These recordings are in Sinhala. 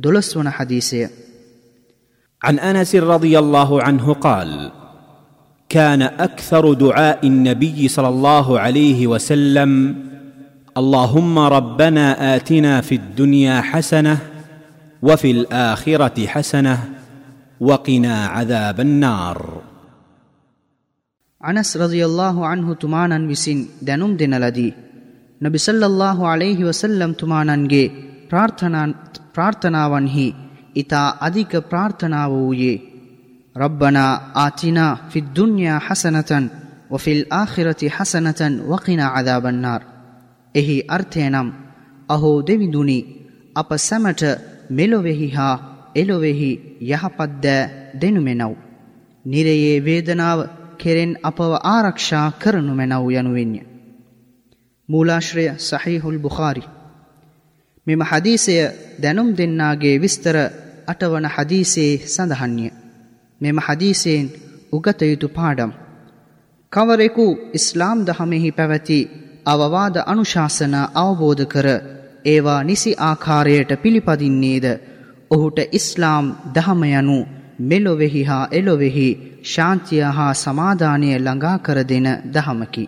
دولسون حديثي. عن أنس رضي الله عنه قال كان أكثر دعاء النبي صلى الله عليه وسلم اللهم ربنا آتنا في الدنيا حسنة وفي الآخرة حسنة وقنا عذاب النار. أنس رضي الله عنه تماناً بسن دنم ವಿಸಿನ್ ದನುಮ್ صلى الله عليه وسلم تماناً ತುಮಾನನ್ಗೆ ප්‍රාර්ථනාවන්හි ඉතා අධික ප්‍රාර්ථනාව වූයේ. රබ්බනා ආතිනා ෆිද්දුන්යා හසනතන් වෆිල් ආහිරති හසනතන් වකිනා අදාබන්නාර්. එහි අර්ථය නම් අහෝ දෙවිදුනි අප සැමට මෙලොවෙහි හා එලොවෙහි යහපත්දෑ දෙනුමෙනව්. නිරයේ වේදනාව කෙරෙන් අපව ආරක්ෂා කරනු මැනව් යනුවෙන්ය. මූලාශ්‍රය සහිහුල් බුඛාරි. මෙම හදීසය දැනුම් දෙන්නාගේ විස්තර අටවන හදීසේ සඳහන්ය. මෙම හදීසයෙන් උගතයුතු පාඩම්. කවරෙකු ඉස්ලාම් දහමෙහි පැවැති අවවාද අනුශාසන අවබෝධ කර ඒවා නිසි ආකාරයට පිළිපදින්නේද ඔහුට ඉස්ලාම් දහමයනු මෙලොවෙහි හා එලොවෙහි ශාන්තිය හා සමාධානය ළඟා කර දෙන දහමකි.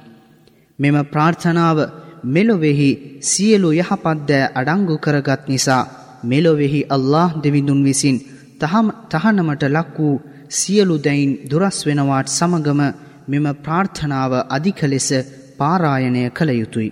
මෙම ප්‍රාර්ථනාව මෙලොවෙහි සියලු යහපත්දෑ අඩංගු කරගත් නිසා මෙලොවෙහි අල්له දෙවිඳුන් විසින් තහනමට ලක් වූ සියලු දැයින් දුරස් වෙනවාට සමගම මෙම ප්‍රාර්ථනාව අධික ලෙස පාරායනය කළ යුතුයි.